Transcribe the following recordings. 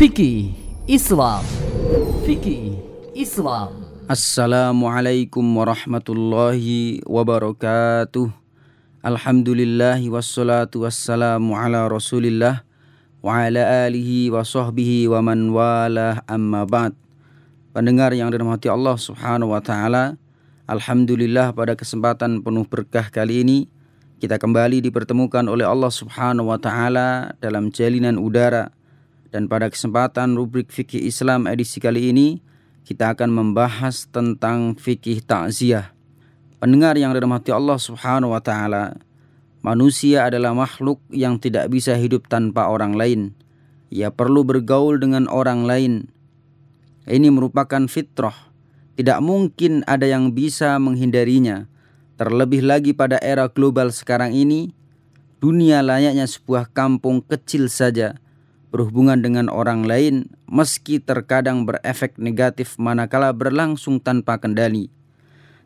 Fikih Islam. Fikih Islam. Assalamualaikum warahmatullahi wabarakatuh. Alhamdulillahi wassalatu wassalamu ala rasulillah Wa ala alihi wa sahbihi wa man walah amma ba'd. Pendengar yang dirahmati Allah subhanahu wa ta'ala Alhamdulillah pada kesempatan penuh berkah kali ini kita kembali dipertemukan oleh Allah Subhanahu wa taala dalam jalinan udara dan pada kesempatan rubrik fikih Islam edisi kali ini kita akan membahas tentang fikih takziah. Pendengar yang dirahmati Allah Subhanahu wa taala, manusia adalah makhluk yang tidak bisa hidup tanpa orang lain. Ia perlu bergaul dengan orang lain. Ini merupakan fitrah. Tidak mungkin ada yang bisa menghindarinya Terlebih lagi pada era global sekarang ini, dunia layaknya sebuah kampung kecil saja berhubungan dengan orang lain meski terkadang berefek negatif manakala berlangsung tanpa kendali.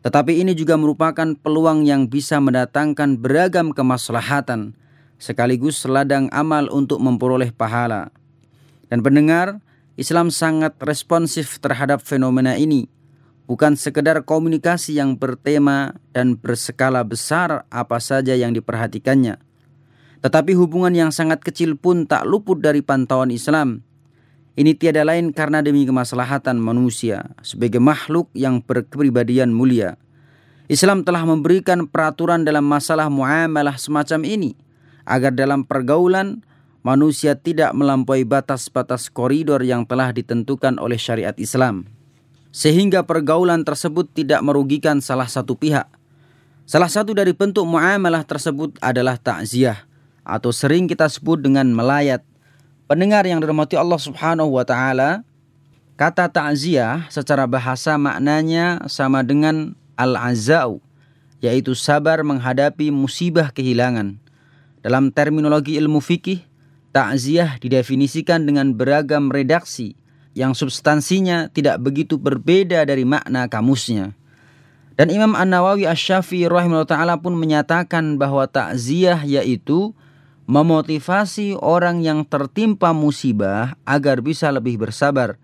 Tetapi ini juga merupakan peluang yang bisa mendatangkan beragam kemaslahatan sekaligus ladang amal untuk memperoleh pahala. Dan pendengar, Islam sangat responsif terhadap fenomena ini bukan sekedar komunikasi yang bertema dan berskala besar apa saja yang diperhatikannya. Tetapi hubungan yang sangat kecil pun tak luput dari pantauan Islam. Ini tiada lain karena demi kemaslahatan manusia sebagai makhluk yang berkepribadian mulia. Islam telah memberikan peraturan dalam masalah muamalah semacam ini agar dalam pergaulan manusia tidak melampaui batas-batas koridor yang telah ditentukan oleh syariat Islam sehingga pergaulan tersebut tidak merugikan salah satu pihak. Salah satu dari bentuk muamalah tersebut adalah takziah atau sering kita sebut dengan melayat. Pendengar yang dirahmati Allah Subhanahu wa taala, kata takziah secara bahasa maknanya sama dengan al-azau, yaitu sabar menghadapi musibah kehilangan. Dalam terminologi ilmu fikih, takziah didefinisikan dengan beragam redaksi yang substansinya tidak begitu berbeda dari makna kamusnya. Dan Imam An-Nawawi Asy-Syafi'i rahimahullah taala pun menyatakan bahwa takziah yaitu memotivasi orang yang tertimpa musibah agar bisa lebih bersabar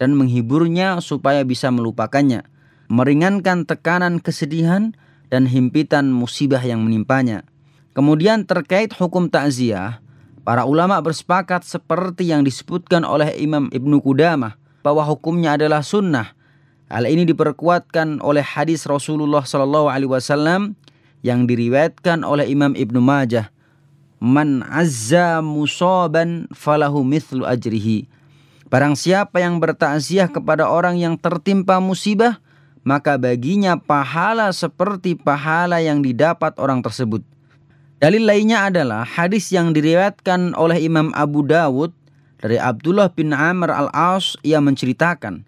dan menghiburnya supaya bisa melupakannya, meringankan tekanan kesedihan dan himpitan musibah yang menimpanya. Kemudian terkait hukum takziah, Para ulama bersepakat seperti yang disebutkan oleh Imam Ibnu Qudamah bahwa hukumnya adalah sunnah. Hal ini diperkuatkan oleh hadis Rasulullah Shallallahu Alaihi Wasallam yang diriwayatkan oleh Imam Ibnu Majah. Man azza musaban falahu mithlu ajrihi. Barang siapa yang bertakziah kepada orang yang tertimpa musibah, maka baginya pahala seperti pahala yang didapat orang tersebut. Dalil lainnya adalah hadis yang diriwayatkan oleh Imam Abu Dawud dari Abdullah bin Amr al-As yang menceritakan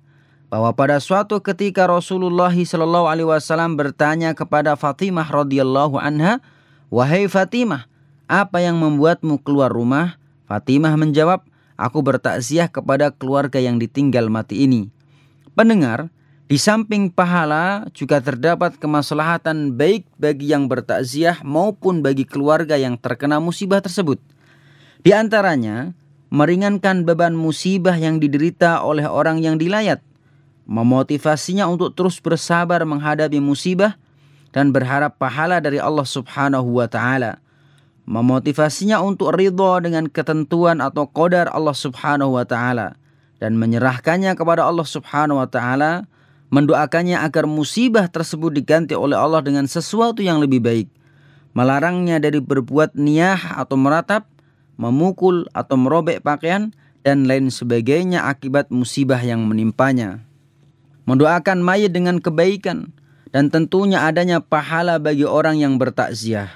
bahwa pada suatu ketika Rasulullah Shallallahu Alaihi Wasallam bertanya kepada Fatimah radhiyallahu anha, wahai Fatimah, apa yang membuatmu keluar rumah? Fatimah menjawab, aku bertakziah kepada keluarga yang ditinggal mati ini. Pendengar, di samping pahala juga terdapat kemaslahatan baik bagi yang bertakziah maupun bagi keluarga yang terkena musibah tersebut. Di antaranya, meringankan beban musibah yang diderita oleh orang yang dilayat, memotivasinya untuk terus bersabar menghadapi musibah dan berharap pahala dari Allah Subhanahu wa taala. Memotivasinya untuk ridho dengan ketentuan atau kodar Allah Subhanahu wa taala dan menyerahkannya kepada Allah Subhanahu wa taala mendoakannya agar musibah tersebut diganti oleh Allah dengan sesuatu yang lebih baik, melarangnya dari berbuat niyah atau meratap, memukul atau merobek pakaian, dan lain sebagainya akibat musibah yang menimpanya. Mendoakan mayat dengan kebaikan, dan tentunya adanya pahala bagi orang yang bertakziah.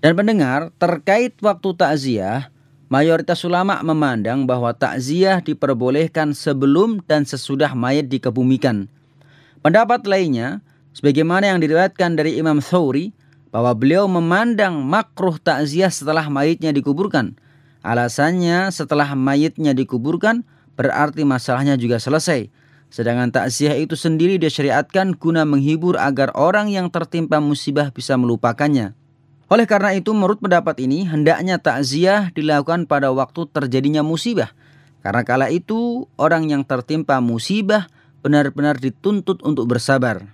Dan pendengar, terkait waktu takziah, mayoritas ulama memandang bahwa takziah diperbolehkan sebelum dan sesudah mayat dikebumikan Pendapat lainnya, sebagaimana yang diriwayatkan dari Imam Thawri, bahwa beliau memandang makruh takziah setelah mayitnya dikuburkan. Alasannya setelah mayitnya dikuburkan berarti masalahnya juga selesai. Sedangkan takziah itu sendiri disyariatkan guna menghibur agar orang yang tertimpa musibah bisa melupakannya. Oleh karena itu menurut pendapat ini hendaknya takziah dilakukan pada waktu terjadinya musibah Karena kala itu orang yang tertimpa musibah benar-benar dituntut untuk bersabar.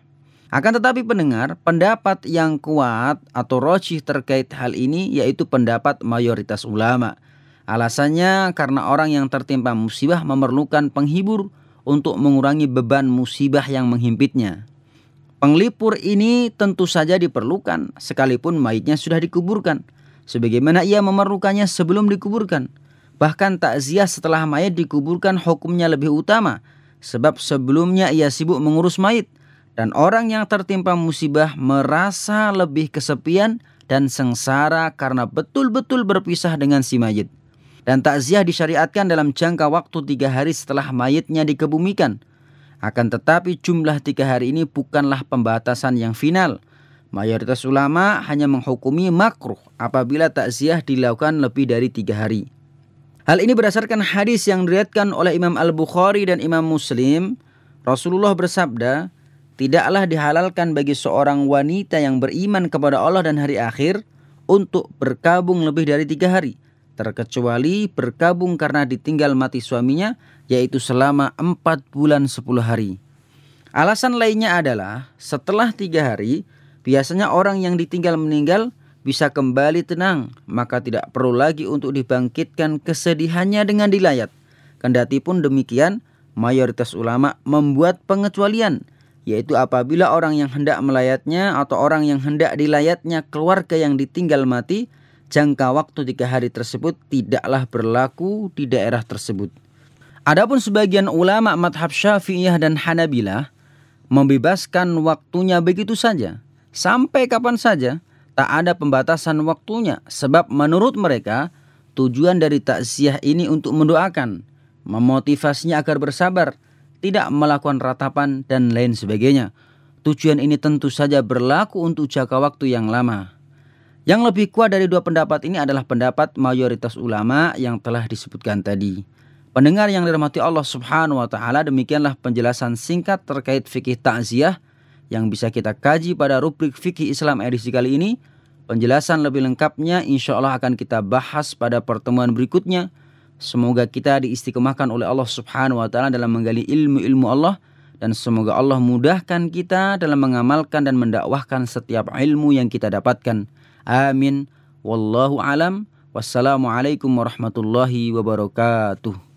Akan tetapi pendengar, pendapat yang kuat atau rojih terkait hal ini yaitu pendapat mayoritas ulama. Alasannya karena orang yang tertimpa musibah memerlukan penghibur untuk mengurangi beban musibah yang menghimpitnya. Penglipur ini tentu saja diperlukan sekalipun mayitnya sudah dikuburkan. Sebagaimana ia memerlukannya sebelum dikuburkan. Bahkan takziah setelah mayat dikuburkan hukumnya lebih utama. Sebab sebelumnya ia sibuk mengurus mayit. Dan orang yang tertimpa musibah merasa lebih kesepian dan sengsara karena betul-betul berpisah dengan si mayit. Dan takziah disyariatkan dalam jangka waktu tiga hari setelah mayitnya dikebumikan. Akan tetapi jumlah tiga hari ini bukanlah pembatasan yang final. Mayoritas ulama hanya menghukumi makruh apabila takziah dilakukan lebih dari tiga hari. Hal ini berdasarkan hadis yang diriatkan oleh Imam Al-Bukhari dan Imam Muslim. Rasulullah bersabda, Tidaklah dihalalkan bagi seorang wanita yang beriman kepada Allah dan hari akhir untuk berkabung lebih dari tiga hari terkecuali berkabung karena ditinggal mati suaminya yaitu selama empat bulan sepuluh hari. Alasan lainnya adalah setelah tiga hari biasanya orang yang ditinggal meninggal bisa kembali tenang maka tidak perlu lagi untuk dibangkitkan kesedihannya dengan dilayat. Kendati pun demikian mayoritas ulama membuat pengecualian yaitu apabila orang yang hendak melayatnya atau orang yang hendak dilayatnya keluarga yang ditinggal mati jangka waktu tiga hari tersebut tidaklah berlaku di daerah tersebut. Adapun sebagian ulama madhab syafi'iyah dan hanabilah membebaskan waktunya begitu saja. Sampai kapan saja tak ada pembatasan waktunya sebab menurut mereka tujuan dari takziah ini untuk mendoakan, memotivasinya agar bersabar, tidak melakukan ratapan dan lain sebagainya. Tujuan ini tentu saja berlaku untuk jangka waktu yang lama. Yang lebih kuat dari dua pendapat ini adalah pendapat mayoritas ulama yang telah disebutkan tadi. Pendengar yang dirahmati Allah Subhanahu wa taala, demikianlah penjelasan singkat terkait fikih takziah yang bisa kita kaji pada rubrik fikih Islam edisi kali ini. Penjelasan lebih lengkapnya insya Allah akan kita bahas pada pertemuan berikutnya. Semoga kita diistiqomahkan oleh Allah Subhanahu wa taala dalam menggali ilmu-ilmu Allah dan semoga Allah mudahkan kita dalam mengamalkan dan mendakwahkan setiap ilmu yang kita dapatkan. Amin. Wallahu alam. Wassalamualaikum warahmatullahi wabarakatuh.